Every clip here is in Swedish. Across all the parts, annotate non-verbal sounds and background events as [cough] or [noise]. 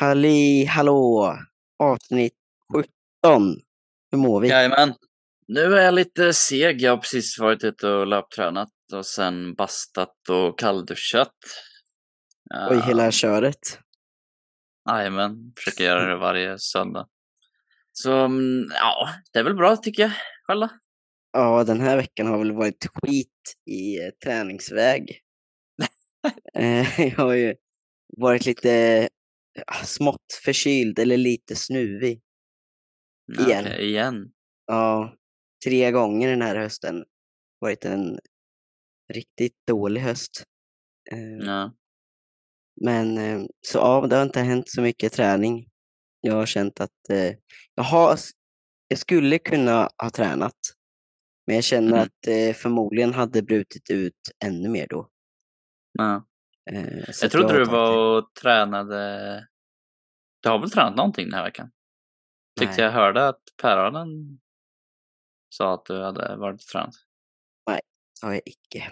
Halli hallå! Avsnitt 17. Hur mår vi? Jajamän. Nu är jag lite seg. Jag har precis varit ute och löptränat och sen bastat och kallduschat. Oj, hela köret. Jajamän, försöker göra det varje söndag. Så mm, ja, det är väl bra tycker jag. Själv? Ja, den här veckan har väl varit skit i eh, träningsväg. [laughs] Eh, jag har ju varit lite ah, smått förkyld eller lite snuvig. Ja, Igen. okej, igen. Ja, tre gånger den här hösten. Varit en riktigt dålig höst. Eh, Ja. Men eh, så ja, det har inte hänt så mycket träning. Jag har känt att eh, jag, har, jag skulle kunna ha tränat. Men jag känner Mhm. att eh, förmodligen hade brutit ut ännu mer då. ja. Eh, Jag trodde du var och tränade. Du har väl tränat någonting den här veckan? Tyckte Nej. jag hörde att Päronen sa att du hade varit och tränat. det. har jag icke.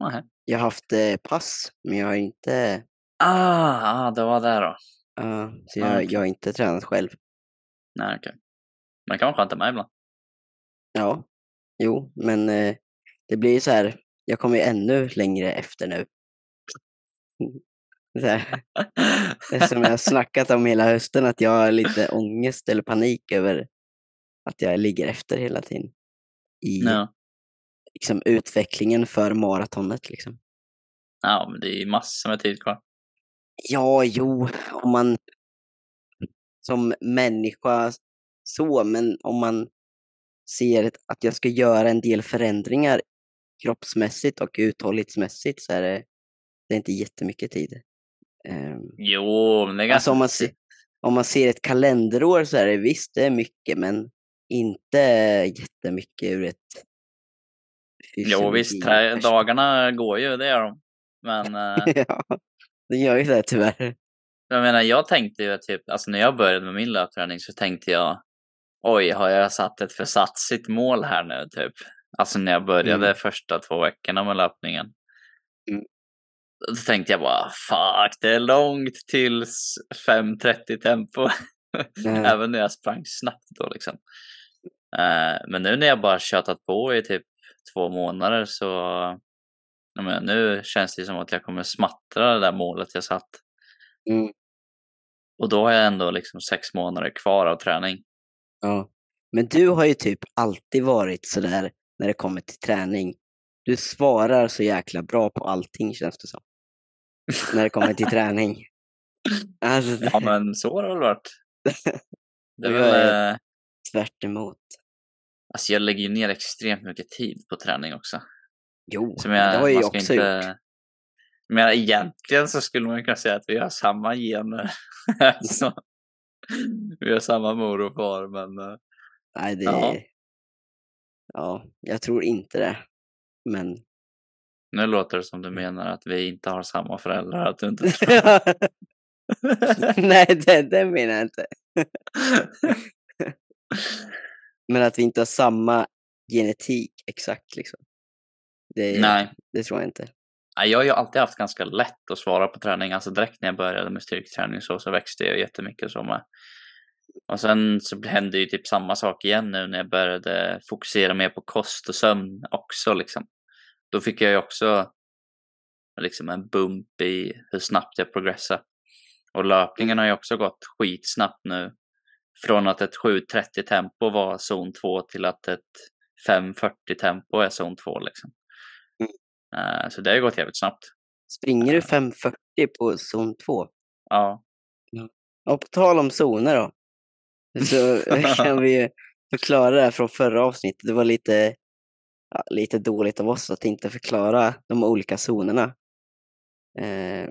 Nej. Jag har haft eh, pass, men jag har inte, Ah, ah, det var det då. ja, så Ah, jag, okej. jag har inte tränat själv. Nej, okej. Men det kan vara skönt med ibland. Ja, jo, men eh, det blir så här, jag kommer ju ännu längre efter nu. Så här, det som jag har snackat om hela hösten, att jag har lite ångest eller panik över att jag ligger efter hela tiden i ja. liksom, utvecklingen för maratonet. Liksom. ja, men det är ju massor med tid kvar. Ja, jo, om man som människa så, men om man ser att jag ska göra en del förändringar kroppsmässigt och uthållighetsmässigt så är det, det är inte jättemycket tid. Ehm, Jo, men det är ganska... Alltså om man, se, om man ser ett kalenderår så är det visst, det är mycket, men inte jättemycket ur ett Jo, visst, fysiologiperspektiv. dagarna går ju, det gör de. Men [laughs] eh, ja, det gör ju det tyvärr. jag menar, jag tänkte ju typ, alltså när jag började med min löpträning så tänkte jag, oj, har jag satt ett för satsigt mål här nu, typ? Alltså när jag började Mm. första två veckorna med löpningen. Mm. Då tänkte jag bara, fuck, det är långt till s- 5.30 tempo. [laughs] Mm. Även när jag sprang snabbt då liksom. Eh, men nu när jag bara tjatat på i typ två månader så menar, nu känns det som att jag kommer smattra det där målet jag satt. Mm. Och då har jag ändå liksom sex månader kvar av träning. Ja. Men du har ju typ alltid varit sådär när det kommer till träning. Du svarar så jäkla bra på allting känns det som. När det kommer till träning. [laughs] Alltså, det Ja men så har det väl varit. [laughs] Det Jag väl, eh, tvärt emot. alltså jag lägger ju ner extremt mycket tid på träning också. Jo, men jag, det har jag också inte... gjort. Menar, egentligen så skulle man kunna säga att vi har samma gener. [laughs] så, [laughs] vi har samma mor och far, men eh, Nej, det Ja. Ja, jag tror inte det. Men... nu låter det som du menar att vi inte har samma föräldrar. Att du inte [laughs] Nej, det, det menar jag inte. [laughs] Men att vi inte har samma genetik exakt liksom. Det, Nej, det tror jag inte. Jag har ju alltid haft ganska lätt att svara på träning. Alltså direkt när jag började med styrketräning så, så växte jag jättemycket så med. Och sen så hände ju typ samma sak igen nu när jag började fokusera mer på kost och sömn också liksom. Då fick jag ju också liksom en bump i hur snabbt jag progressade. Och löpningen har ju också gått skitsnabbt nu. Från att ett 7.30 tempo var zon 2 till att ett 5.40 tempo är zon 2 liksom. Eh, så det har gått jävligt snabbt. Springer du 5.40 på zon 2? Ja. Och på tal om zoner då. Så [laughs] kan vi förklara det här från förra avsnittet. Det var lite, ja, lite dåligt av oss att inte förklara de olika zonerna. Eh,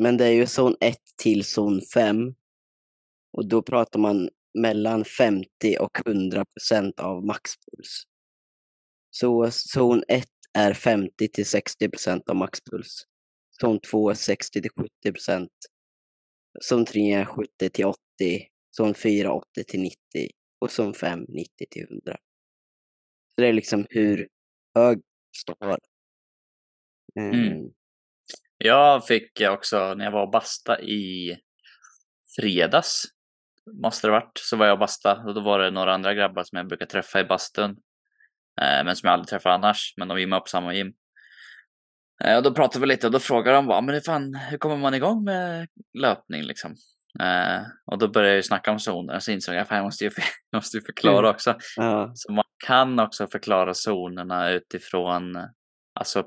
men det är ju zon 1 till zon 5. Och då pratar man mellan 50 och 100 procent av maxpuls. Så zon 1 är 50 till 60 procent av maxpuls. Zon 2 är 60 till 70 procent. Zon 3 är 70 till 80. Zon 4 80 till 90. Och zon 5 90 till 100. Så det är liksom hur hög stavar. Mm. Eh, Jag fick också, när jag var och basta i fredags, måste det varit, så var jag och basta och då var det några andra grabbar som jag brukar träffa i bastun. Eh, men som jag aldrig träffar annars, men de gymmar på samma gym. Eh, och då pratade vi lite och då frågade de bara, men hur fan, hur kommer man igång med löpning liksom? Eh, och då började jag ju snacka om zoner och så insåg jag att jag måste ju, [laughs] jag måste ju förklara Mm. också. ja, Så man kan också förklara zonerna utifrån alltså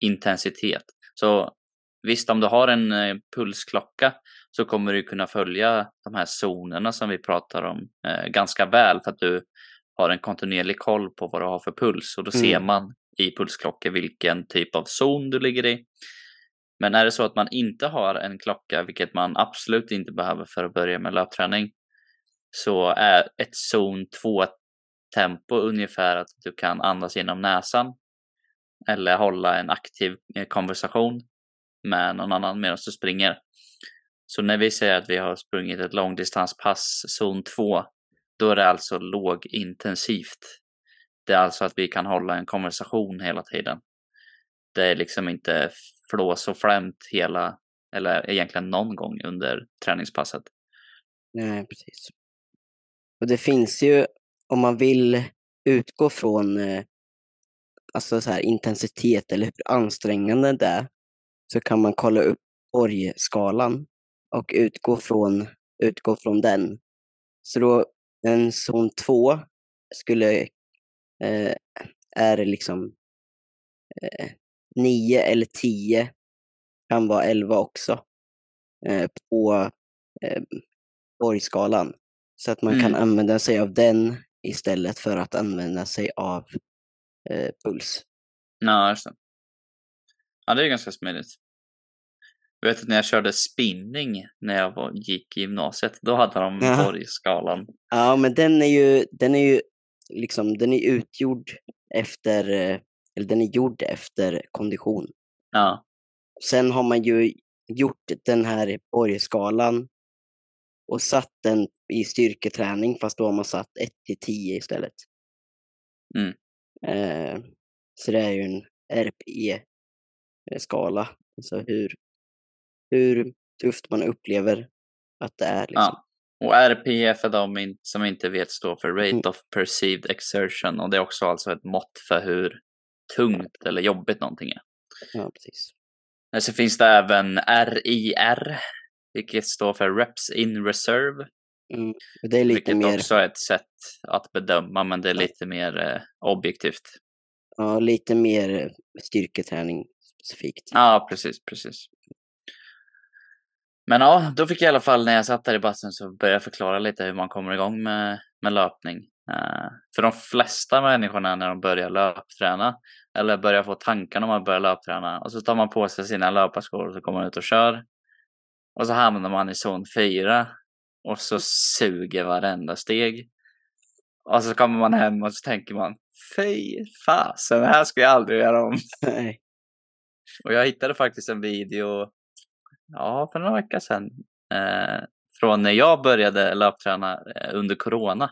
intensitet. Så visst, om du har en pulsklocka så kommer du kunna följa de här zonerna som vi pratar om eh, ganska väl för att du har en kontinuerlig koll på vad du har för puls och då Mm. ser man i pulsklockor vilken typ av zon du ligger i. Men är det så att man inte har en klocka, vilket man absolut inte behöver för att börja med löpträning, så är ett zon 2 tempo ungefär att du kan andas genom näsan eller hålla en aktiv eh, konversation med någon annan medan du springer. Så när vi säger att vi har sprungit ett långdistanspass zon 2, då är det alltså lågintensivt. Det är alltså att vi kan hålla en konversation hela tiden. Det är liksom inte flås och flämt hela, eller egentligen någon gång under träningspasset. nej, precis. Och det finns ju, om man vill utgå från eh, alltså så här, intensitet eller hur ansträngande det är, så kan man kolla upp orgskalan och utgå från, utgå från den. Så då en zon 2 skulle, eh, är liksom eh, 9 eller 10, kan vara 11 också, eh, på eh, Borgskalan. Så att man kan Mm. använda sig av den istället för att använda sig av eh, puls. Ja, just det. Ja, det är ganska smidigt. Jag vet att när jag körde spinning när jag var, gick i gymnasiet, då hade de Ja. Borgskalan. Ja, men den är ju, den är ju liksom, den är utgjord efter, eller den är gjord efter kondition. Ja, Sen har man ju gjort den här Borgskalan och satt den i styrketräning, fast då har man satt 1 till 10 istället. Mm. Eh, så det är ju en RPE-skala, alltså hur, hur tufft man upplever att det är. Liksom. ja. Och RPE för de som inte vet står för Rate Mm. of Perceived Exertion och det är också alltså ett mått för hur tungt eller jobbigt någonting är. Ja, precis. Men så finns det även RIR, vilket står för Reps in Reserve, Mm. Det är lite vilket mer, också är ett sätt att bedöma, men det är lite mer eh, objektivt. ja, lite mer eh, styrketräning specifikt. Ja, precis, precis. Men ja, då fick jag i alla fall när jag satt där i bassen så började jag förklara lite hur man kommer igång med, med löpning. Eh, för de flesta människorna när de börjar löpträna eller börjar få tankar om att börja löpträna och så tar man på sig sina löparskor och så kommer man ut och kör. Och så hamnar man i zon 4 och så suger varenda steg. Och så kommer man hem och så tänker man fy fasen, det här ska jag aldrig göra om. Nej. Och jag hittade faktiskt en video, ja, för några veckor sedan, eh, från när jag började löpträna eh, under corona.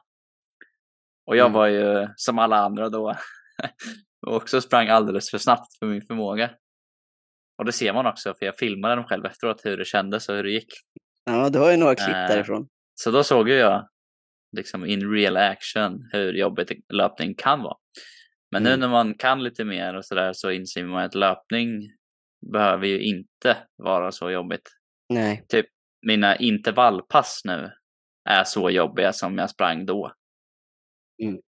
Och jag Mm. var ju som alla andra då, [laughs] och också sprang alldeles för snabbt för min förmåga. Och det ser man också, för jag filmade dem själv efteråt, hur det kändes och hur det gick. Ja, du har ju några klipp Eh, därifrån. Så då såg ju jag liksom in real action hur jobbigt löpning kan vara. Men nu Mm. när man kan lite mer och sådär så inser man att löpning behöver ju inte vara så jobbigt. Nej. Mina intervallpass nu är så jobbiga som jag sprang då. Mm.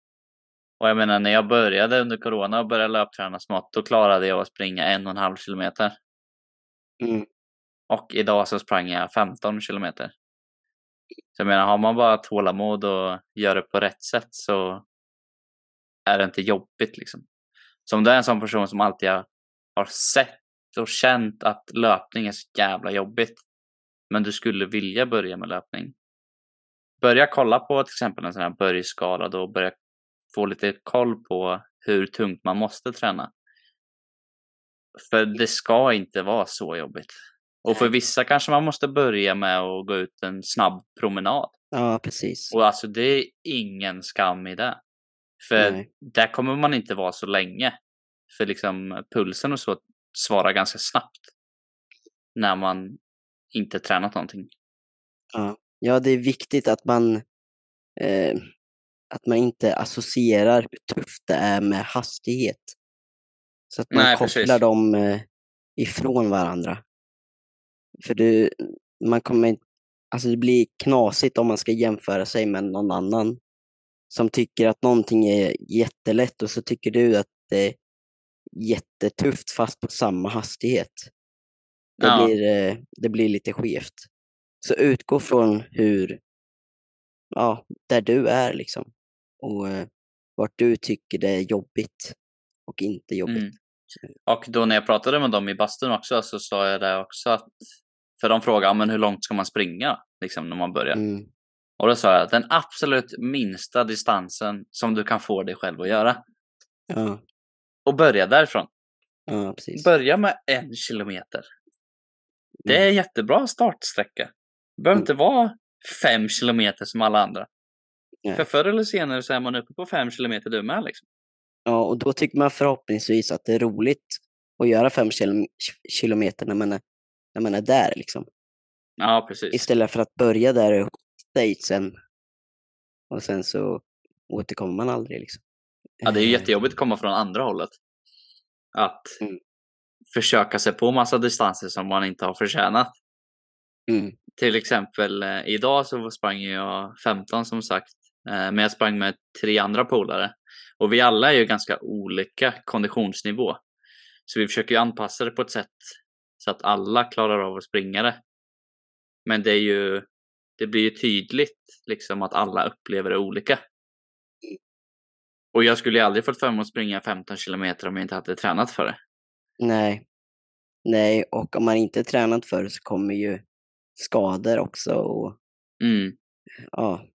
Och jag menar när jag började under corona och började löpträna smått då klarade jag att springa en och en halv kilometer. Mm. Och idag så sprang jag 15 kilometer. Så jag menar, har man bara tålamod och gör det på rätt sätt så är det inte jobbigt liksom. Så om du är en sån person som alltid har sett och känt att löpning är så jävla jobbigt, men du skulle vilja börja med löpning. Börja kolla på till exempel en sån här börjskala då och börja få lite koll på hur tungt man måste träna. För det ska inte vara så jobbigt. Och för vissa kanske man måste börja med att gå ut en snabb promenad. Ja, precis. Och alltså det är ingen skam i det. För Nej. där kommer man inte vara så länge. För liksom pulsen och så svarar ganska snabbt. När man inte tränat någonting. Ja, ja det är viktigt att man, eh, att man inte associerar hur tufft det är med hastighet. Så att man Nej, kopplar precis. dem eh, ifrån varandra. För du, man kommer inte, alltså det blir knasigt om man ska jämföra sig med någon annan som tycker att någonting är jättelätt och så tycker du att det jättetufft fast på samma hastighet. Det, Ja. blir, eh, det blir lite skevt. Så utgå från hur, ja, där du är liksom. Och eh, vart du tycker det är jobbigt och inte jobbigt. Mm. Och då när jag pratade med dem i bastun också så sa jag det också att för de frågade, "Ja, men hur långt ska man springa liksom när man börjar? Mm. Och då sa jag den absolut minsta distansen som du kan få dig själv att göra. Ja, Och börja därifrån. ja, precis. Börja med en kilometer. Det är Mm. en jättebra startsträcka. Det behöver Mm. inte vara fem kilometer som alla andra. Nej. För förr eller senare så är man uppe på fem kilometer du med liksom. Ja, och då tycker man förhoppningsvis att det är roligt att göra fem kil- kilometer när man är, när man är där liksom. Ja, precis. Istället för att börja där och i sen och sen så återkommer man aldrig liksom. Ja, det är ju Eh, jättejobbigt att komma från andra hållet. Att Mm. försöka sig på massa distanser som man inte har förtjänat. Mm. Till exempel eh, idag så sprang jag 15 som sagt. Eh, men jag sprang med tre andra polare. Och vi alla är ju ganska olika konditionsnivå. Så vi försöker ju anpassa det på ett sätt så att alla klarar av att springa det. Men det är ju, det blir ju tydligt liksom att alla upplever det olika. Och jag skulle ju aldrig fått för mig att springa 15 kilometer om jag inte hade tränat för det. Nej. Nej, och om man inte tränat för det så kommer ju skador också och Mm. ja.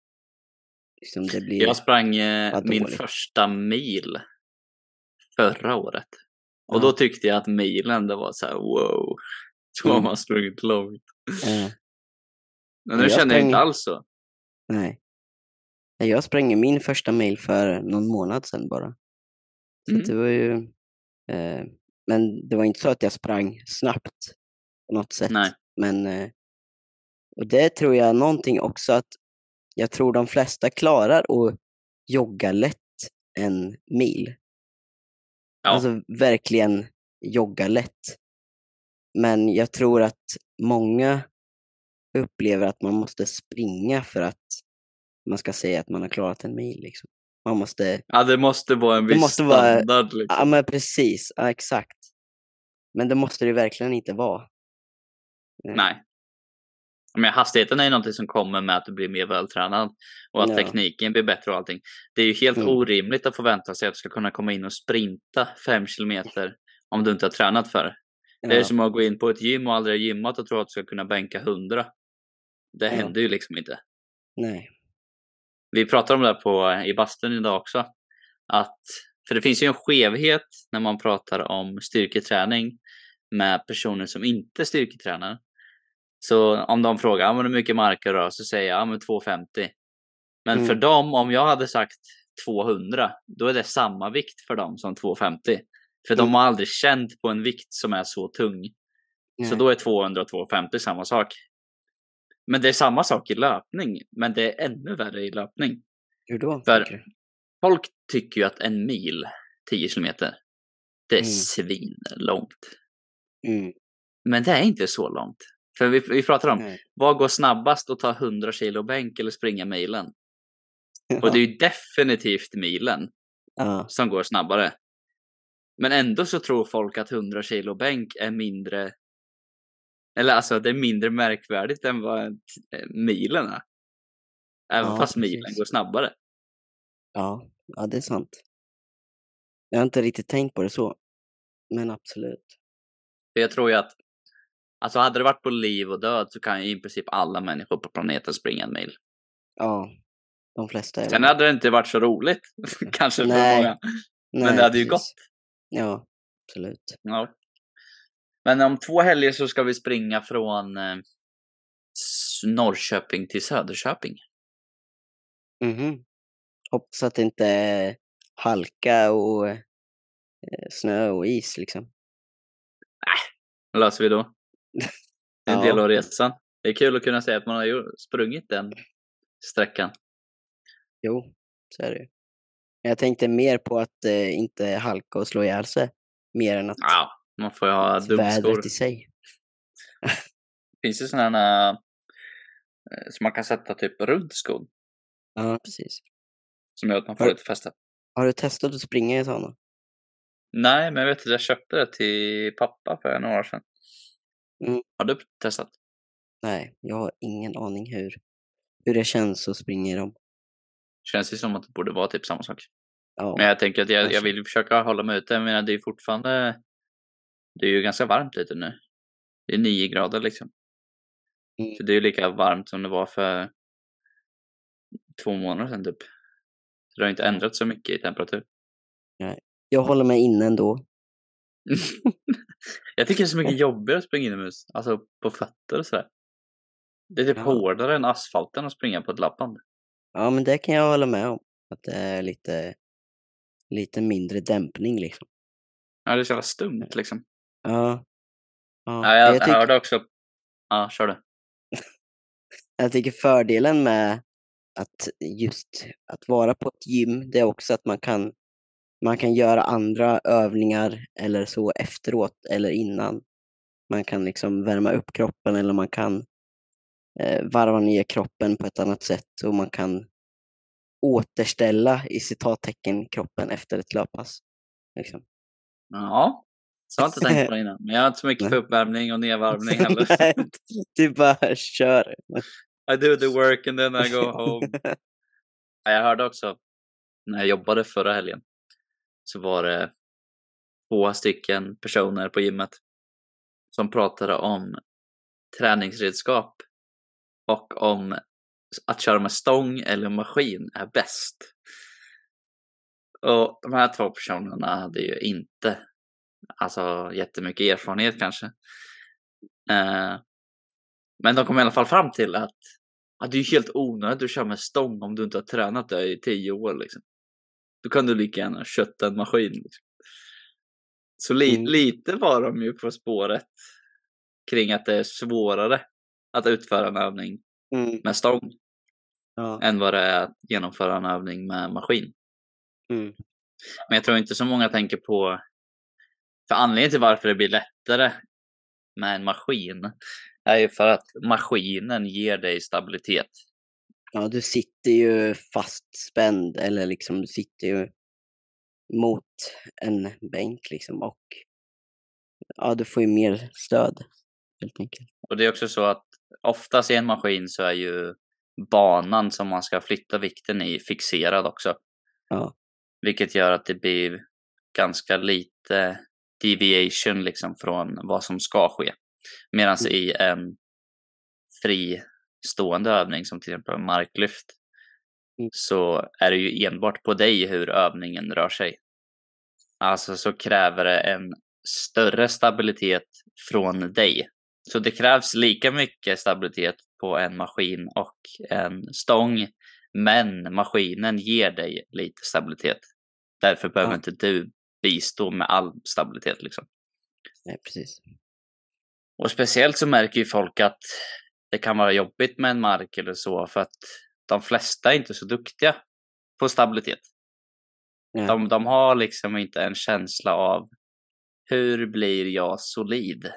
Liksom det blir... Jag sprang eh, min första mil förra året. Och Ja. då tyckte jag att milen, det var så här wow. [laughs] Då har Mm. man sprungit långt. eh, Men nu Jag känner jag sprang- inte alls så. nej. Jag sprang min första mil för någon månad sedan bara. Så Mm. det var ju... Eh, men det var inte så att jag sprang snabbt på något sätt. Nej. Men... Eh, och det tror jag någonting också att jag tror de flesta klarar att jogga lätt en mil. Ja. Alltså verkligen jogga lätt. Men jag tror att många upplever att man måste springa för att man ska säga att man har klarat en mil. Liksom. Man måste, Ja, det måste vara en viss måste vara- standard. Liksom. ja men precis, ja, exakt. Men det måste det verkligen inte vara. Eh, Nej. Men hastigheten är ju någonting som kommer med att du blir mer vältränad och att Ja. tekniken blir bättre och allting. Det är ju helt Mm. orimligt att förvänta sig att du ska kunna komma in och sprinta fem kilometer om du inte har tränat för det. Det är Ja, som att gå in på ett gym och aldrig ha gymmat och tro att du ska kunna bänka 100. Det Ja. händer ju liksom inte. nej. Vi pratade om det på, i bastun idag också. Att, för det finns ju en skevhet när man pratar om styrketräning med personer som inte styrketränar. Så om de frågar "Ja, men hur mycket marker då? Så säger jag ja, men 250. Men Mm. för dem, om jag hade sagt 200, då är det samma vikt för dem som 250. För de Mm. har aldrig känt på en vikt som är så tung. Så nej. då är 200 och 250 samma sak. Men det är samma sak i löpning, men det är ännu värre i löpning. Hur då? För- du? Folk tycker ju att en mil, 10 kilometer, det är Mm. svinlångt. Mm, Men det är inte så långt. För vi, vi pratar om, nej. vad går snabbast att ta 100 kilo bänk eller springa milen? [laughs] Och det är ju definitivt milen ja, som går snabbare. Men ändå så tror folk att 100 kilo bänk är mindre eller alltså det är mindre märkvärdigt än vad milen är. Även Ja, fast milen precis. går snabbare. ja, ja, det är sant. Jag har inte riktigt tänkt på det så. Men absolut. För jag tror ju att Alltså hade det varit på liv och död så kan ju i princip alla människor på planeten springa en mil. Ja, de flesta är Sen hade det inte varit så roligt. [laughs] Kanske för Nej. många. Nej, det hade ju precis. gått. Ja, absolut. Ja. Men om två helger så ska vi springa från eh, Norrköping till Söderköping. Mhm. Hoppas att det inte är halka och eh, eh, snö och is liksom. Det löser vi då. Det [laughs] är en del av resan. Det är kul att kunna säga att man har ju sprungit den sträckan. Jo, så är det ju. Jag tänkte mer på att eh, inte halka och slå ihjäl sig. Mer än att Ja, man får ju ha dumskor. vädret i sig. [laughs] Det finns ju sådana eh, som man kan sätta typ runt skon. Ja, precis. Som gör att man får Har- lite fäste. Har du testat att springa i sådana? Nej, men jag vet att jag köpte det till pappa för några år sedan. Mm. Har du testat? Nej, jag har ingen aning hur, hur det känns att springa i dem. Känns ju som att det borde vara typ samma sak. Ja, Men jag tänker att jag, jag vill försöka hålla mig ute. Jag menar, det är fortfarande... Det är ju ganska varmt ute nu. Det är nio grader liksom. Mm. Så det är ju lika varmt som det var för två månader sedan typ. Så det har inte ändrat så mycket i temperatur. jag håller mig inne ändå. [laughs] jag tycker det är så mycket [laughs] jobbigare att springa inomhus. Alltså på fötter och sådär. Det är typ Ja. hårdare än asfalten att springa på ett lappband. Ja, men det kan jag hålla med om. Att det är lite, lite mindre dämpning liksom. Ja, det är så jävla stumt liksom. Ja. ja. Ja, jag, jag, tycker, hörde också... Ja, kör du. [laughs] jag tycker fördelen med att just att vara på ett gym, det är också att man kan, man kan göra andra övningar eller så efteråt eller innan. Man kan liksom värma upp kroppen eller man kan eh, varva ner kroppen på ett annat sätt och man kan återställa i citattecken kroppen efter ett löppass. Liksom. Ja, så har jag inte tänkt på det innan. Men jag har inte så mycket för uppvärmning och nedvarvning [laughs] heller. Nej, du bara kör. I do the work and then I go home. [laughs] Ja, Jag hörde också när jag jobbade förra helgen så var det två stycken personer på gymmet som pratade om träningsredskap och om att köra med stång eller maskin är bäst. Och de här två personerna hade ju inte alltså jättemycket erfarenhet kanske. Eh, men de kom i alla fall fram till att ja, det är helt onödigt att köra med stång om du inte har tränat det i tio år. Liksom. Då kan du lika gärna kötta en maskin. Liksom. Så li- Mm. lite var de ju på spåret kring att det är svårare att utföra en övning Mm, med stång ja, än vad det är att genomföra en övning med maskin. mm, Men jag tror inte så många tänker på för anledningen till varför det blir lättare med en maskin är ju för att maskinen ger dig stabilitet. ja, du sitter ju fastspänd eller liksom du sitter ju mot en bänk liksom och ja, du får ju mer stöd helt enkelt. Och det är också så att oftast i en maskin så är ju banan som man ska flytta vikten i fixerad också. Ja. Vilket gör att det blir ganska lite deviation liksom från vad som ska ske. Medan Mm. i en fristående övning som till exempel marklyft Mm. så är det ju enbart på dig hur övningen rör sig. Alltså så kräver det en större stabilitet från dig. Så det krävs lika mycket stabilitet på en maskin och en stång. Men maskinen ger dig lite stabilitet. Därför behöver Ja. inte du bistå med all stabilitet. Liksom. Nej, precis. Och speciellt så märker ju folk att det kan vara jobbigt med en mark eller så för att de flesta är inte så duktiga på stabilitet. Nej. De, de har liksom inte en känsla av hur blir jag solid?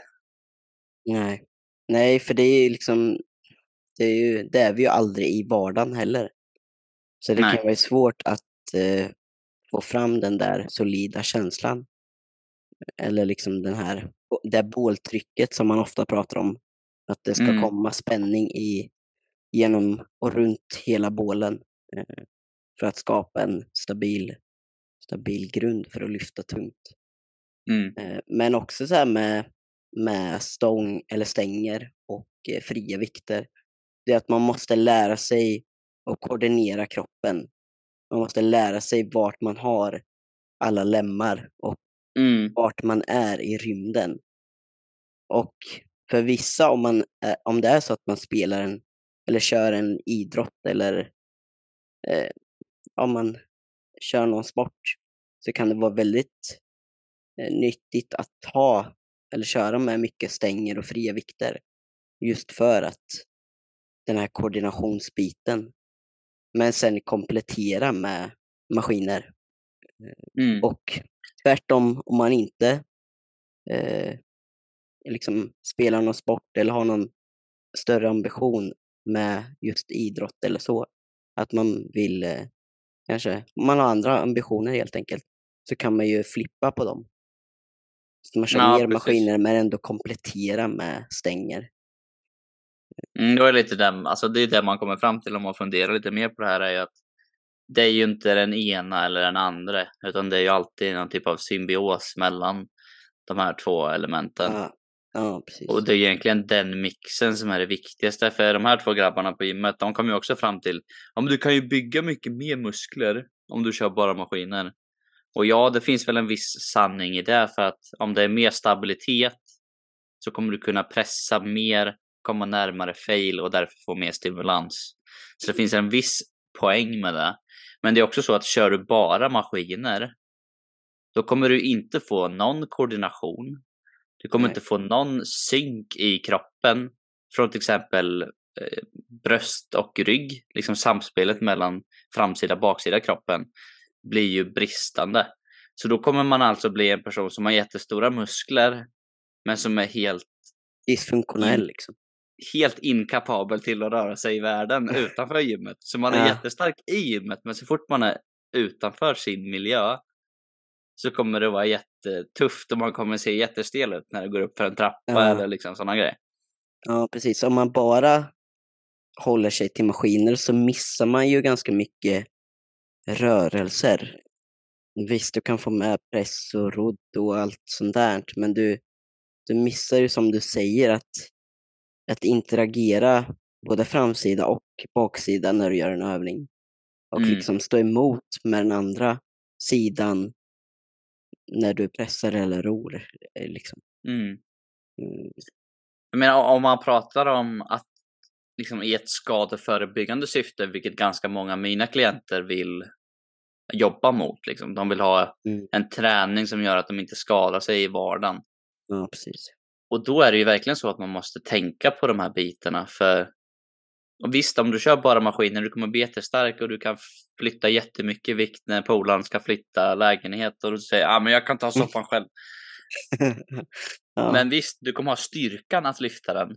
Nej. Nej, för det är ju liksom, det är, ju, det är vi ju aldrig i vardagen heller. Så det Nej. kan vara svårt att eh, få fram den där solida känslan. Eller liksom den här, det båltrycket som man ofta pratar om. Att det ska Mm. komma spänning i, genom och runt hela bålen. Eh, för att skapa en stabil, stabil grund för att lyfta tungt. Mm. Eh, Men också så här med, med stång eller stänger och eh, fria vikter. Det är att man måste lära sig att koordinera kroppen. Man måste lära sig vart man har alla lemmar och Mm. vart man är i rymden. Och för vissa, om, man, om det är så att man spelar en, eller kör en idrott eller eh, om man kör någon sport, så kan det vara väldigt eh, nyttigt att ta eller köra med mycket stänger och fria vikter. Just för att den här koordinationsbiten. Men sen komplettera med maskiner. Mm. Och tvärtom, om man inte eh, liksom spelar någon sport eller har någon större ambition med just idrott eller så, att man vill eh, kanske, om man har andra ambitioner helt enkelt, så kan man ju flippa på dem. Så man kör Ja, mer precis. maskiner men ändå komplettera med stänger. Mm, då är det lite den, alltså det är det man kommer fram till om man funderar lite mer på det här är ju att det är ju inte den ena eller den andra, utan det är ju alltid någon typ av symbios mellan de här två elementen. Ja, ja. Och det är egentligen den mixen som är det viktigaste. För de här två grabbarna på gymmet, de kom ju också fram till ja, men du kan ju bygga mycket mer muskler om du kör bara maskiner. Och ja, det finns väl en viss sanning i det för att om det är mer stabilitet så kommer du kunna pressa mer, komma närmare fail och därför få mer stimulans. Så det finns en viss poäng med det. Men det är också så att kör du bara maskiner, då kommer du inte få någon koordination. Du kommer Nej. inte få någon synk i kroppen från till exempel eh, bröst och rygg. Liksom samspelet mellan framsida och baksida kroppen blir ju bristande. Så då kommer man alltså bli en person som har jättestora muskler men som är helt, Dysfunktionell liksom. Helt inkapabel till att röra sig i världen [laughs] utanför gymmet. Så man är Ja. jättestark i gymmet men så fort man är utanför sin miljö så kommer det vara jättetufft och man kommer se jättestel ut när det går upp för en trappa Ja. eller liksom sådana grejer. Ja, precis. Om man bara håller sig till maskiner så missar man ju ganska mycket rörelser. Visst, du kan få med press och rodd och allt sånt där, men du, du missar ju som du säger att, att interagera både framsida och baksida när du gör en övning. Och Mm. liksom stå emot med den andra sidan när du pressar eller ror. eh, Liksom. Mm. Mm. Jag menar om man pratar om att liksom i ett skadeförebyggande syfte, vilket ganska många av mina klienter vill jobba mot. Liksom. De vill ha Mm. en träning som gör att de inte skadar sig i vardagen. Ja, precis. Och då är det ju verkligen så att man måste tänka på de här bitarna. För och visst, om du kör bara maskiner, du kommer bli jättestark och du kan flytta jättemycket vikt när polaren ska flytta lägenhet och du säger ah, men jag kan ta soffan själv. [laughs] ja. Men visst, du kommer ha styrkan att lyfta den.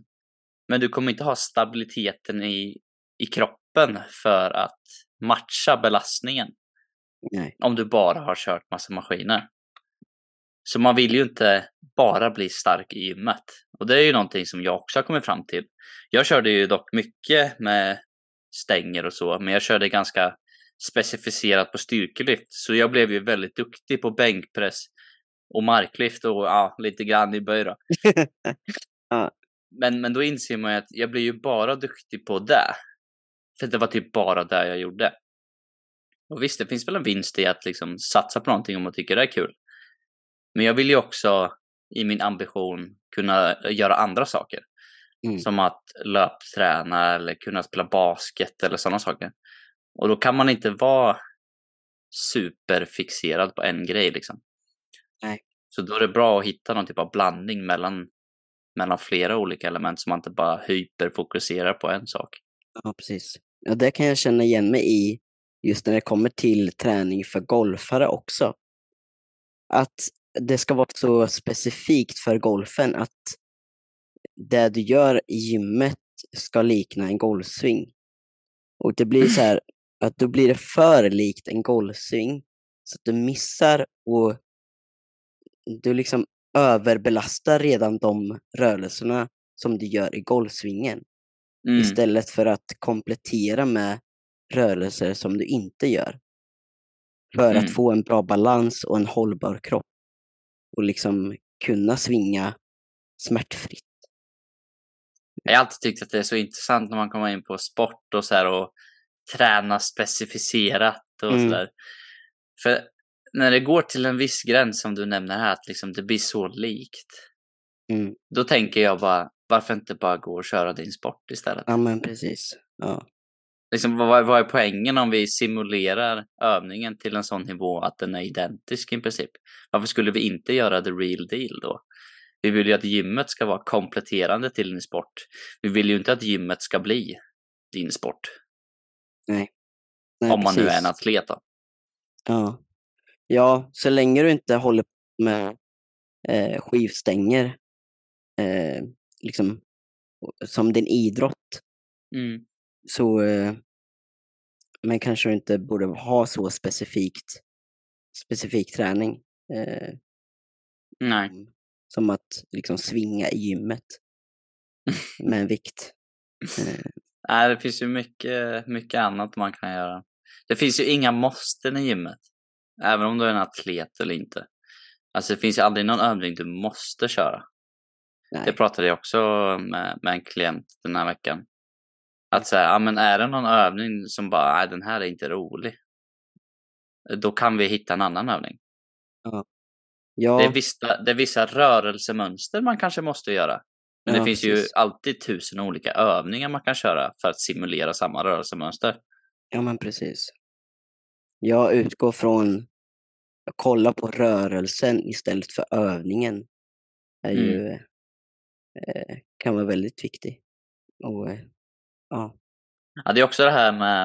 Men du kommer inte ha stabiliteten i, i kroppen för att matcha belastningen. Nej. Om du bara har kört massa maskiner. Så man vill ju inte bara bli stark i gymmet. Och det är ju någonting som jag också har kommit fram till. Jag körde ju dock mycket med stänger och så, men jag körde ganska specificerat på styrkelyft. Så jag blev ju väldigt duktig på bänkpress och marklyft och ja, lite grann i böj då. [laughs] Ja. Men, men då inser man ju att jag blir ju bara duktig på det. För det var typ bara det jag gjorde. Och visst, det finns väl en vinst i att liksom satsa på någonting om man tycker det är kul. Men jag vill ju också i min ambition kunna göra andra saker. Mm. Som att löpträna eller kunna spela basket eller sådana saker. Och då kan man inte vara superfixerad på en grej liksom. Nej. Så då är det bra att hitta någon typ av blandning mellan, mellan flera olika element så man inte bara hyperfokuserar på en sak. Ja, precis. Ja, det kan jag känna igen mig i just när det kommer till träning för golfare också. Att det ska vara så specifikt för golfen att det du gör i gymmet ska likna en golfsving. Och det blir så här [clears throat] att då blir det för likt en golfsving så att du missar och du liksom överbelastar redan de rörelserna som du gör i golfsvingen Mm. istället för att komplettera med rörelser som du inte gör. För Mm. att få en bra balans och en hållbar kropp och liksom kunna svinga smärtfritt. Jag har alltid tyckt att det är så intressant när man kommer in på sport och så här och träna specificerat och Mm. så där. För när det går till en viss gräns som du nämner här, att liksom det blir så likt. Mm. Då tänker jag bara, varför inte bara gå och köra din sport istället? Ja men precis. Ja. Liksom, vad, vad är poängen om vi simulerar övningen till en sån nivå att den är identisk i princip? Varför skulle vi inte göra the real deal då? Vi vill ju att gymmet ska vara kompletterande till din sport. Vi vill ju inte att gymmet ska bli din sport. Nej. Nej om man nu är precis. en atlet då. Ja. ja, så länge du inte håller på med eh, skivstänger eh, liksom, som din idrott Mm. Så eh, men kanske inte borde ha så specifikt specifik träning. Eh, Nej. som att liksom svinga i gymmet [laughs] med en vikt. Eh, Nej, det finns ju mycket, mycket annat man kan göra. Det finns ju inga måsten i gymmet. Även om du är en atlet eller inte. Alltså det finns ju aldrig någon övning du måste köra. Det nej. pratade jag också med, med en klient den här veckan. Att säga, ja men är det någon övning som bara, nej den här är inte rolig. Då kan vi hitta en annan övning. Ja, Det, är vissa, det är vissa rörelsemönster man kanske måste göra. Men det Ja, finns ju precis. alltid tusen olika övningar man kan köra för att simulera samma rörelsemönster. ja, men precis. Jag utgår från att kolla på rörelsen istället för övningen. är Mm. ju, eh, kan vara väldigt viktig. Och, eh, ja. Ja, det är också det här med,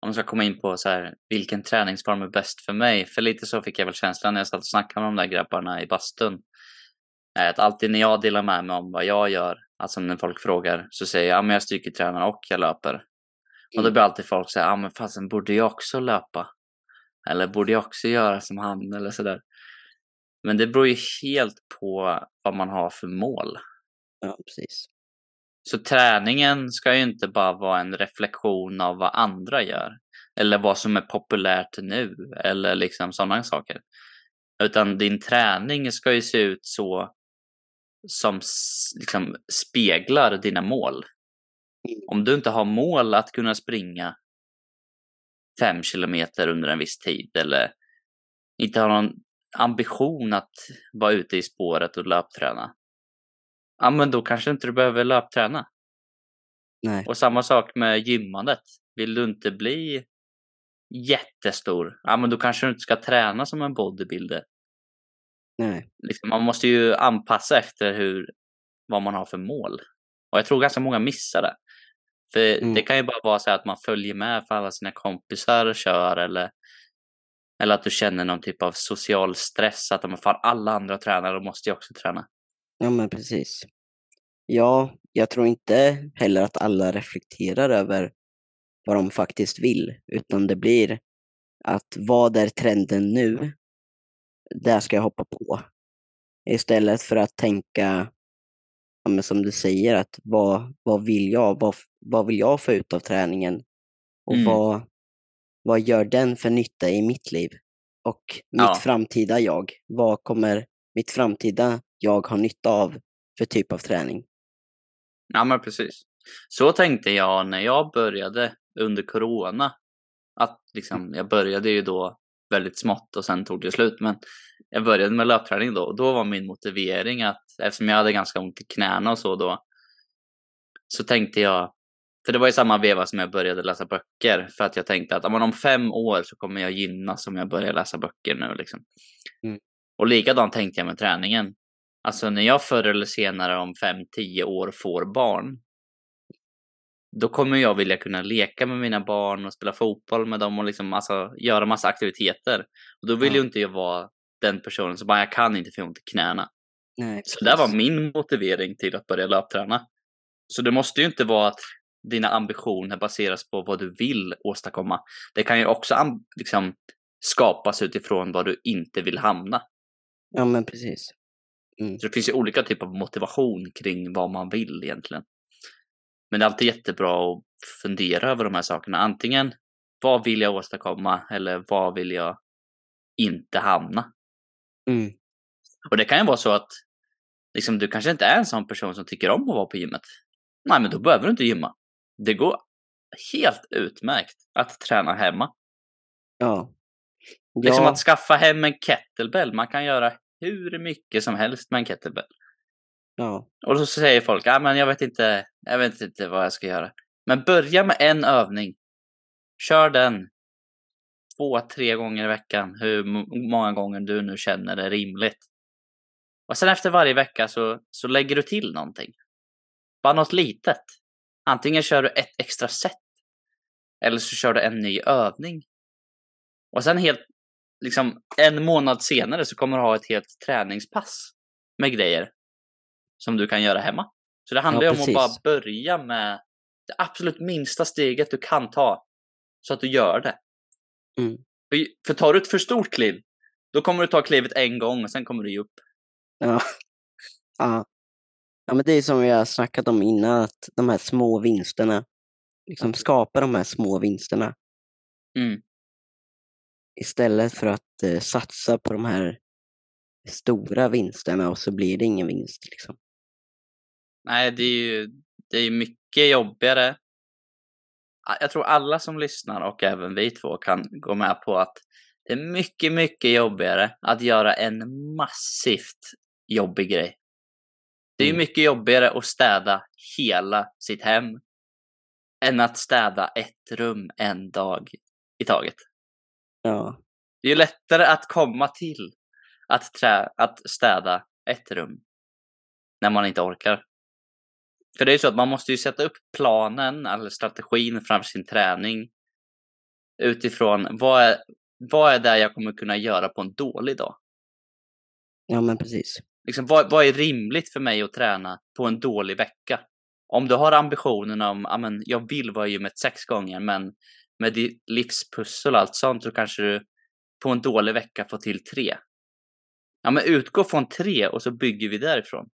om man ska komma in på så här, vilken träningsform är bäst för mig? För lite så fick jag väl känslan när jag satt och snackade med de där grabbarna i bastun. Eh, Att alltid när jag delar med mig om vad jag gör, alltså när folk frågar, så säger jag, ja men jag styrketränar och jag löper. Och då Mm. blir alltid folk säga, ja men fasen borde jag också löpa? Eller borde jag också göra som han eller sådär. Men det beror ju helt på vad man har för mål. ja, precis. Så träningen ska ju inte bara vara en reflektion av vad andra gör. Eller vad som är populärt nu. Eller liksom sådana saker. Utan din träning ska ju se ut så som liksom speglar dina mål. Mm. Om du inte har mål att kunna springa fem kilometer under en viss tid eller inte har någon ambition att vara ute i spåret och löpträna. Ja, men då kanske inte du behöver löpträna. Nej. Och samma sak med gymmandet. Vill du inte bli jättestor, ja men då kanske du inte ska träna som en bodybuilder. Nej. Liksom, man måste ju anpassa efter hur, vad man har för mål. Och jag tror ganska många missar det. För Mm. det kan ju bara vara så att man följer med för alla sina kompisar och kör eller, eller att du känner någon typ av social stress. Att fan, alla andra tränar, då måste jag också träna. Ja, men precis. Ja, jag tror inte heller att alla reflekterar över vad de faktiskt vill, utan det blir att vad är trenden nu? Där ska jag hoppa på. Istället för att tänka, ja, som du säger, att vad, vad vill jag? Vad, vad vill jag få ut av träningen? Och Mm. vad, vad gör den för nytta i mitt liv? Och mitt Ja. framtida jag. Vad kommer mitt framtida jag ha nytta av för typ av träning? Ja, men precis. Så tänkte jag när jag började under corona. Att liksom, jag började ju då väldigt smått och sen tog det slut. Men jag började med löpträning då och då var min motivering att eftersom jag hade ganska ont i knäna och så då. Så tänkte jag, för det var i samma veva som jag började läsa böcker. För att jag tänkte att om fem år så kommer jag gynnas om jag börjar läsa böcker nu. Liksom. Mm. Och likadant tänkte jag med träningen. Alltså när jag förr eller senare om fem, tio år får barn. Då kommer jag vilja kunna leka med mina barn och spela fotboll med dem och liksom alltså, göra massa aktiviteter. Och då vill Ja. ju inte jag vara den personen som bara, jag kan inte för jag ont i knäna. Nej, Så det var min motivering till att börja löpträna. Så det måste ju inte vara att dina ambitioner baseras på vad du vill åstadkomma. Det kan ju också liksom skapas utifrån vad du inte vill hamna. Ja, men precis. Så det finns ju olika typer av motivation kring vad man vill egentligen. Men det är alltid jättebra att fundera över de här sakerna. Antingen vad vill jag åstadkomma eller vad vill jag inte hamna? Mm. Och det kan ju vara så att liksom, du kanske inte är en sån person som tycker om att vara på gymmet. Nej, men då behöver du inte gymma. Det går helt utmärkt att träna hemma. Ja. Liksom Ja, att skaffa hem en kettlebell. Man kan göra hur mycket som helst med en kettlebell. ja, Och så säger folk, ja men jag vet inte, jag vet inte vad jag ska göra. Men börja med en övning Kör den två, tre gånger i veckan, hur många gånger du nu känner det rimligt. Och sen efter varje vecka så, så lägger du till någonting. Bara något litet. Antingen kör du ett extra set. Eller så kör du en ny övning. Och sen helt, liksom en månad senare så kommer du ha ett helt träningspass med grejer som du kan göra hemma. Så det handlar ju Ja, om att bara börja med det absolut minsta steget du kan ta så att du gör det. Mm. För, för tar du ett för stort kliv, då kommer du ta klivet en gång och sen kommer du ge upp. Ja. ja. Ja, men det är som vi har snackat om innan, att de här små vinsterna, liksom skapa de här små vinsterna Mm. Istället för att eh, satsa på de här stora vinsterna och så blir det ingen vinst. Liksom. Nej, det är ju det är mycket jobbigare. Jag tror alla som lyssnar och även vi två kan gå med på att det är mycket, mycket jobbigare att göra en massivt jobbig grej. Det är ju Mm. mycket jobbigare att städa hela sitt hem än att städa ett rum en dag i taget. Ja, Det är lättare att komma till att, trä, att städa ett rum när man inte orkar. För det är ju så att man måste ju sätta upp planen eller strategin framför sin träning utifrån vad är, vad är det jag kommer kunna göra på en dålig dag? ja men precis. Liksom, vad, vad är rimligt för mig att träna på en dålig vecka? Om du har ambitionen om, ja men jag vill vara i gymmet sex gånger, men med ditt livspussel och allt sånt så kanske du på en dålig vecka får till tre. Ja men utgå från tre och så bygger vi därifrån.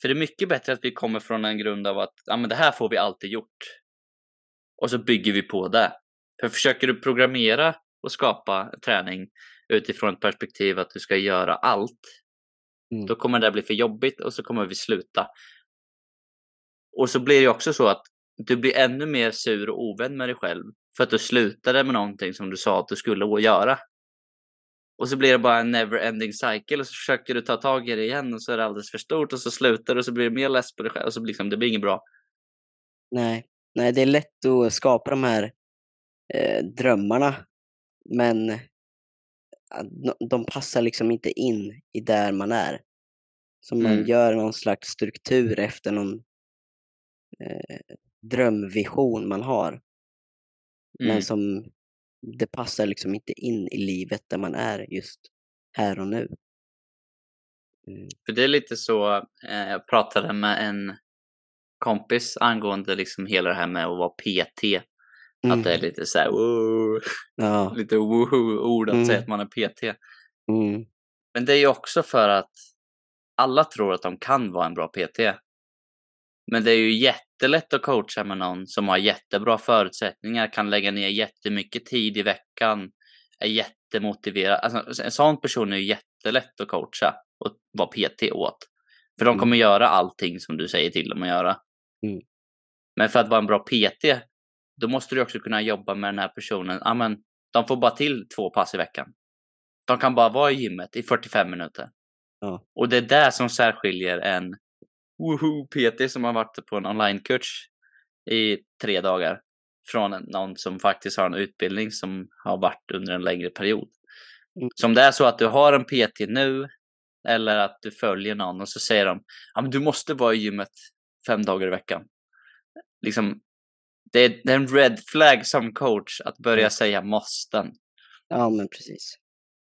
För det är mycket bättre att vi kommer från en grund av att, ja men det här får vi alltid gjort. Och så bygger vi på det. För försöker du programmera och skapa träning utifrån ett perspektiv att du ska göra allt, Mm. då kommer det bli för jobbigt och så kommer vi sluta. Och så blir det också så att du blir ännu mer sur och ovän med dig själv för att du slutade med någonting som du sa att du skulle göra. Och så blir det bara en never-ending cycle och så försöker du ta tag i det igen och så är det alldeles för stort och så slutar du och så blir du mer less på dig själv och så blir liksom, det blir inget bra. Nej. Nej, det är lätt att skapa de här eh, drömmarna, men de- de passar liksom inte in i där man är. Så man Mm. gör någon slags struktur efter någon eh, drömvision man har, Mm. men som det passar liksom inte in i livet där man är just här och nu. Mm. För det är lite så, eh, jag pratade med en kompis angående liksom hela det här med att vara PT. Att det är Mm. lite så här, wow, Ja. [laughs] lite woohoo-ord att säga Mm. att man är PT. Mm. Men det är ju också för att alla tror att de kan vara en bra PT. Men det är ju jättelätt att coacha med någon som har jättebra förutsättningar, kan lägga ner jättemycket tid i veckan, är jättemotiverad. Alltså, en sån person är ju jättelätt att coacha och vara PT åt. För de Mm. kommer göra allting som du säger till dem att göra. Mm. Men för att vara en bra PT, då måste du också kunna jobba med den här personen. Ja, men de får bara till två pass i veckan. De kan bara vara i gymmet i 45 minuter. Ja. Och det är det som särskiljer en woho PT som har varit på en onlinekurs i tre dagar från någon som faktiskt har en utbildning som har varit under en längre period. Mm. Så om det är så att du har en PT nu eller att du följer någon och så säger de men du måste vara i gymmet fem dagar i veckan. Liksom, det, är, det är en red flag som coach att börja Mm. säga måsten. ja, men precis.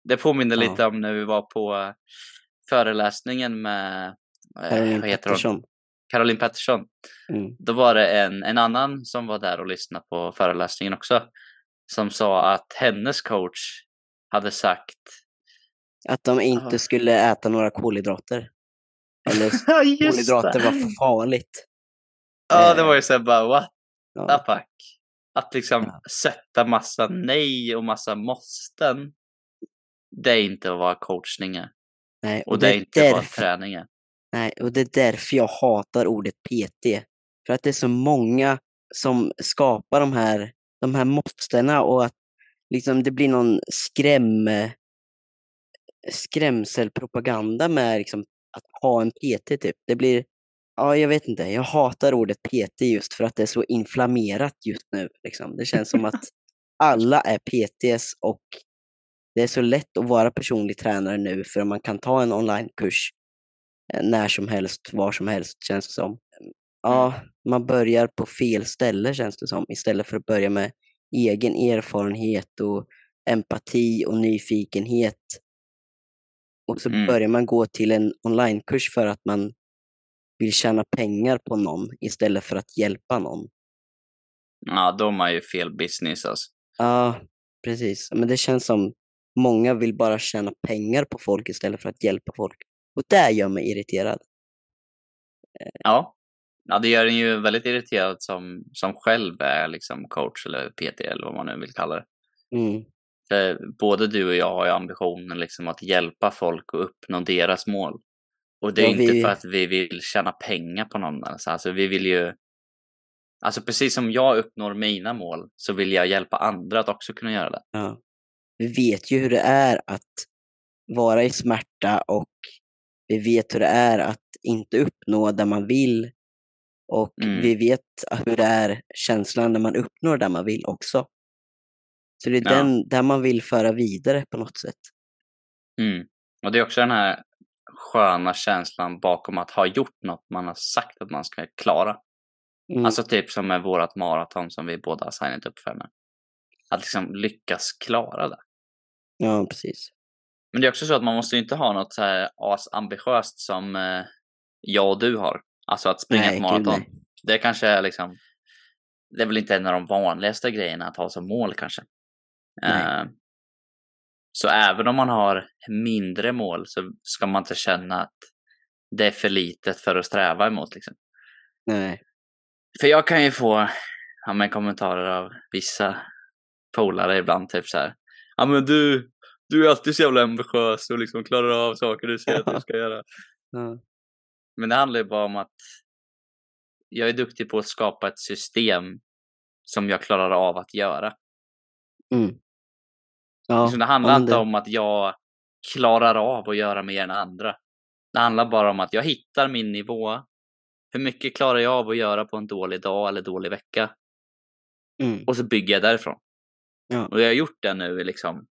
Det påminner Ja. lite om när vi var på eh, föreläsningen med eh, Caroline vad heter hon? Pettersson. Caroline Pettersson. Mm. Då var det en, en annan som var där och lyssnade på föreläsningen också. Som sa att hennes coach hade sagt Att de inte Ja. skulle äta några kolhydrater. Eller [laughs] kolhydrater det. var farligt. Ja, det var ju såhär bara what Ja. the fuck. Att liksom Ja. sätta massa nej och massa måsten. Det är inte vad coachning är. Nej, Och det är inte vad därför, träning är nej, och det är därför jag hatar ordet PT. För att det är så många som skapar de här, de här måstena och att liksom det blir någon skräm, skrämselpropaganda med liksom att ha en PT typ. Det blir ja, jag vet inte, jag hatar ordet PT just för att det är så inflammerat just nu. Liksom. Det känns som att alla är PTs och det är så lätt att vara personlig tränare nu för man kan ta en onlinekurs när som helst, var som helst känns det som. Ja, man börjar på fel ställe känns det som istället för att börja med egen erfarenhet och empati och nyfikenhet. Och så Mm. börjar man gå till en onlinekurs för att man vill tjäna pengar på någon istället för att hjälpa någon. Ja, de är ju fel business alltså. Ja, precis. Men det känns som många vill bara tjäna pengar på folk istället för att hjälpa folk. Och det gör mig irriterad. Ja. ja, det gör en ju väldigt irriterad som, som själv är liksom coach eller PT eller vad man nu vill kalla det. Mm. För både du och jag har ju ambitionen liksom att hjälpa folk att uppnå deras mål. Och det är Ja, inte vi- för att vi vill tjäna pengar på någon. Alltså, alltså vi vill ju... Alltså precis som jag uppnår mina mål så vill jag hjälpa andra att också kunna göra det. Ja. Vi vet ju hur det är att vara i smärta och vi vet hur det är att inte uppnå det man vill. Och Mm. vi vet hur det är känslan när man uppnår det man vill också. Så det är Ja. den där man vill föra vidare på något sätt. Mm. Och det är också den här sköna känslan bakom att ha gjort något man har sagt att man ska klara. Mm. Alltså typ som med vårat maraton som vi båda har signat upp för nu. Att liksom lyckas klara det. Ja, precis. Men det är också så att man måste ju inte ha något så här asambitiöst som eh, jag och du har. Alltså att springa Nej, ett gud, maraton. nej. Det kanske är liksom, det är väl inte en av de vanligaste grejerna att ha som mål kanske. Eh, så även om man har mindre mål så ska man inte känna att det är för litet för att sträva emot liksom. Nej. För jag kan ju få ja, men kommentarer av vissa polare ibland, typ så här. Ja men du, du är alltid så jävla ambitiös och liksom klarar av saker du säger att du ska göra. [laughs] Ja. Men det handlar ju bara om att jag är duktig på att skapa ett system som jag klarar av att göra. Mm. Ja, Liksom det handlar inte det- om att jag klarar av att göra mer än andra. Det handlar bara om att jag hittar min nivå. Hur mycket klarar jag av att göra på en dålig dag eller dålig vecka? Mm. Och så bygger jag därifrån. Ja. Och jag har gjort det nu i liksom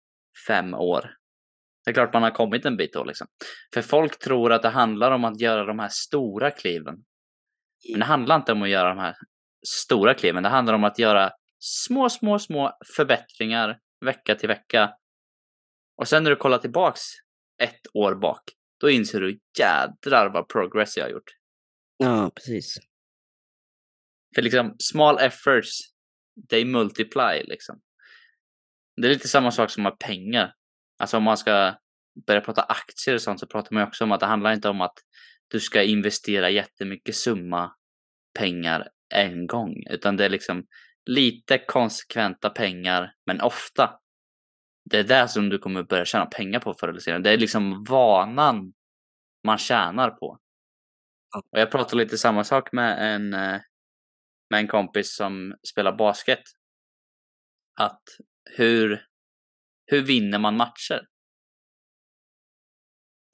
fem år. Det är klart man har kommit en bit då liksom. För folk tror att det handlar om att göra de här stora kliven. Men det handlar inte om att göra de här stora kliven. Det handlar om att göra små, små, små förbättringar vecka till vecka. Och sen när du kollar tillbaks ett år bak, då inser du jädrar vad progress jag har gjort. Ja, precis. För liksom small efforts, they multiply liksom. Det är lite samma sak som med pengar. Alltså om man ska börja prata aktier och sånt så pratar man ju också om att det handlar inte om att du ska investera jättemycket summa pengar en gång, utan det är liksom lite konsekventa pengar, men ofta. Det är det som du kommer börja tjäna pengar på förr eller senare. Det är liksom vanan man tjänar på. Och jag pratade lite samma sak med en, eh, med en kompis som spelar basket. Att hur, hur vinner man matcher?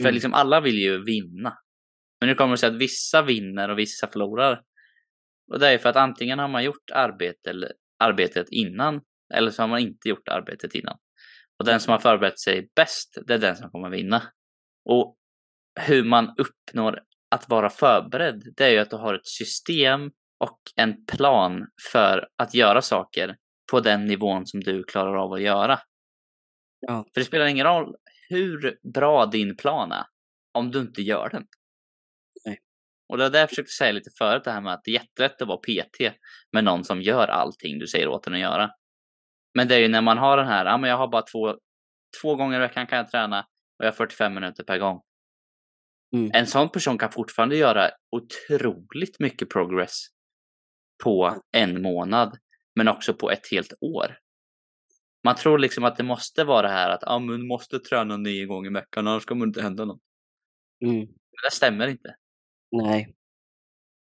För Mm. liksom alla vill ju vinna. Men nu kommer det sig att vissa vinner och vissa förlorar. Och det är för att antingen har man gjort arbete eller, arbetet innan eller så har man inte gjort arbetet innan. Och den som har förberett sig bäst, det är den som kommer vinna. Och hur man uppnår att vara förberedd, det är ju att du har ett system och en plan för att göra saker på den nivån som du klarar av att göra. Ja. För det spelar ingen roll hur bra din plan är om du inte gör den. Nej. Och det är det jag försökte säga lite förut, det här med att det är jättelätt att vara PT med någon som gör allting du säger åt den att göra. Men det är ju när man har den här, ja men jag har bara två, två gånger i veckan kan jag träna och jag har 45 minuter per gång. Mm. En sån person kan fortfarande göra otroligt mycket progress på en månad, men också på ett helt år. Man tror liksom att det måste vara det här att ah, du måste träna nio gånger i veckan, annars kommer det inte hända något. Mm. Men det stämmer inte. Nej.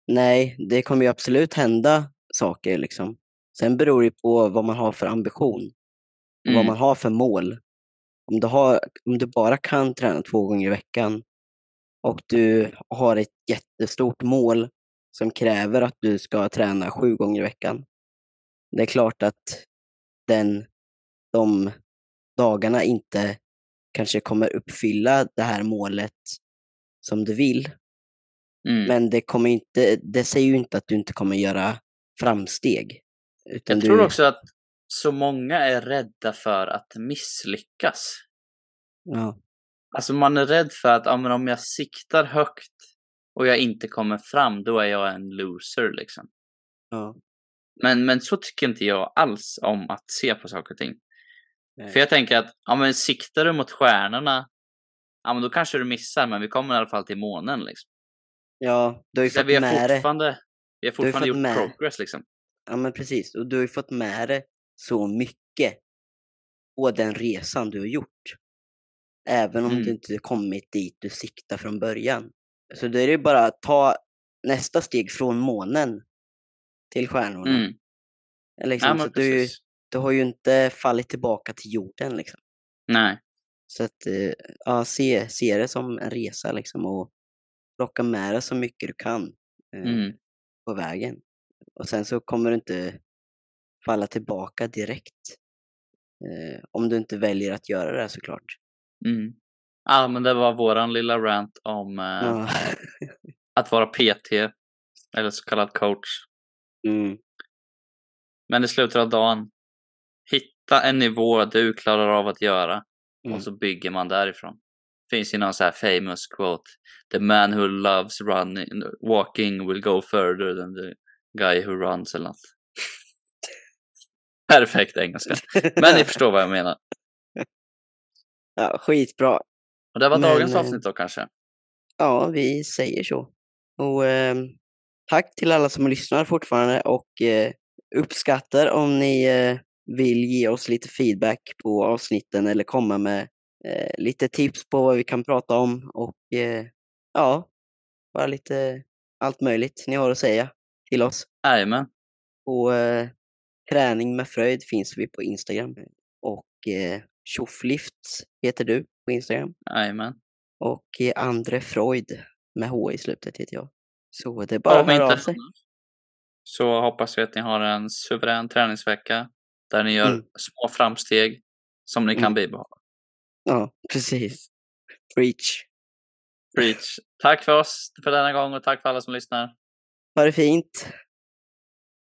Nej, det kommer ju absolut hända saker liksom. Sen beror det på vad man har för ambition och vad Mm. man har för mål. Om du, har, om du bara kan träna två gånger i veckan, och du har ett jättestort mål som kräver att du ska träna sju gånger i veckan. Det är klart att den, de dagarna inte kanske kommer uppfylla det här målet som du vill. Mm. Men det, kommer inte, det säger ju inte att du inte kommer göra framsteg. Jag tror du, också att så många är rädda för att misslyckas. Ja, Alltså man är rädd för att ja, om jag siktar högt och jag inte kommer fram, då är jag en loser liksom. ja, Men, men så tycker inte jag alls om att se på saker och ting. nej. För jag tänker att ja, men siktar du mot stjärnorna, ja men då kanske du missar, men vi kommer i alla fall till månen liksom. ja du har ju Så fått vi har med det. fortfarande, vi har ju fortfarande gjort med- progress liksom. Ja, men precis. Och du har ju fått med dig så mycket på den resan du har gjort. Även om Mm. du inte kommit dit du siktar från början. Så då är det bara att ta nästa steg från månen till stjärnorna. Mm. Liksom, Ja, så du, du har ju inte fallit tillbaka till jorden. Liksom. Nej. Så att eh, ja, se, se det som en resa liksom, och plocka med dig så mycket du kan eh, Mm. på vägen. Och sen så kommer du inte falla tillbaka direkt. Eh, om du inte väljer att göra det såklart. Mm. Ja, men det var våran lilla rant om eh, Ja. att vara PT, eller så kallad coach. Mm. Men i slutet av dagen, hitta en nivå du klarar av att göra Mm. och så bygger man därifrån. Finns ju någon så här famous quote. The man who loves running, walking will go further than the guy who runs eller något. [laughs] Perfekt engelska. Men ni förstår vad jag menar. [laughs] ja, skitbra. Och det var Men, dagens eh, avsnitt då kanske. Ja, vi säger så. Och ehm, tack till alla som lyssnar fortfarande och eh, uppskattar om ni eh, vill ge oss lite feedback på avsnitten eller komma med eh, lite tips på vad vi kan prata om och eh, ja, bara lite allt möjligt ni har att säga till oss. Jajamän. På eh, Träning med Fröjd finns vi på Instagram och eh, Tjofflift heter du på Instagram. Jajamän. Och eh, Andre Freud med H i slutet heter jag. Så det är bara att Om höra inte av sig. så hoppas vi att ni har en suverän träningsvecka där ni gör Mm. små framsteg som ni kan Mm. bibehålla. Ja, precis. Preach. Preach. Tack för oss för denna gång och tack för alla som lyssnar. Ha det fint.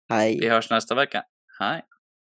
Hej. Vi hörs nästa vecka. Hej!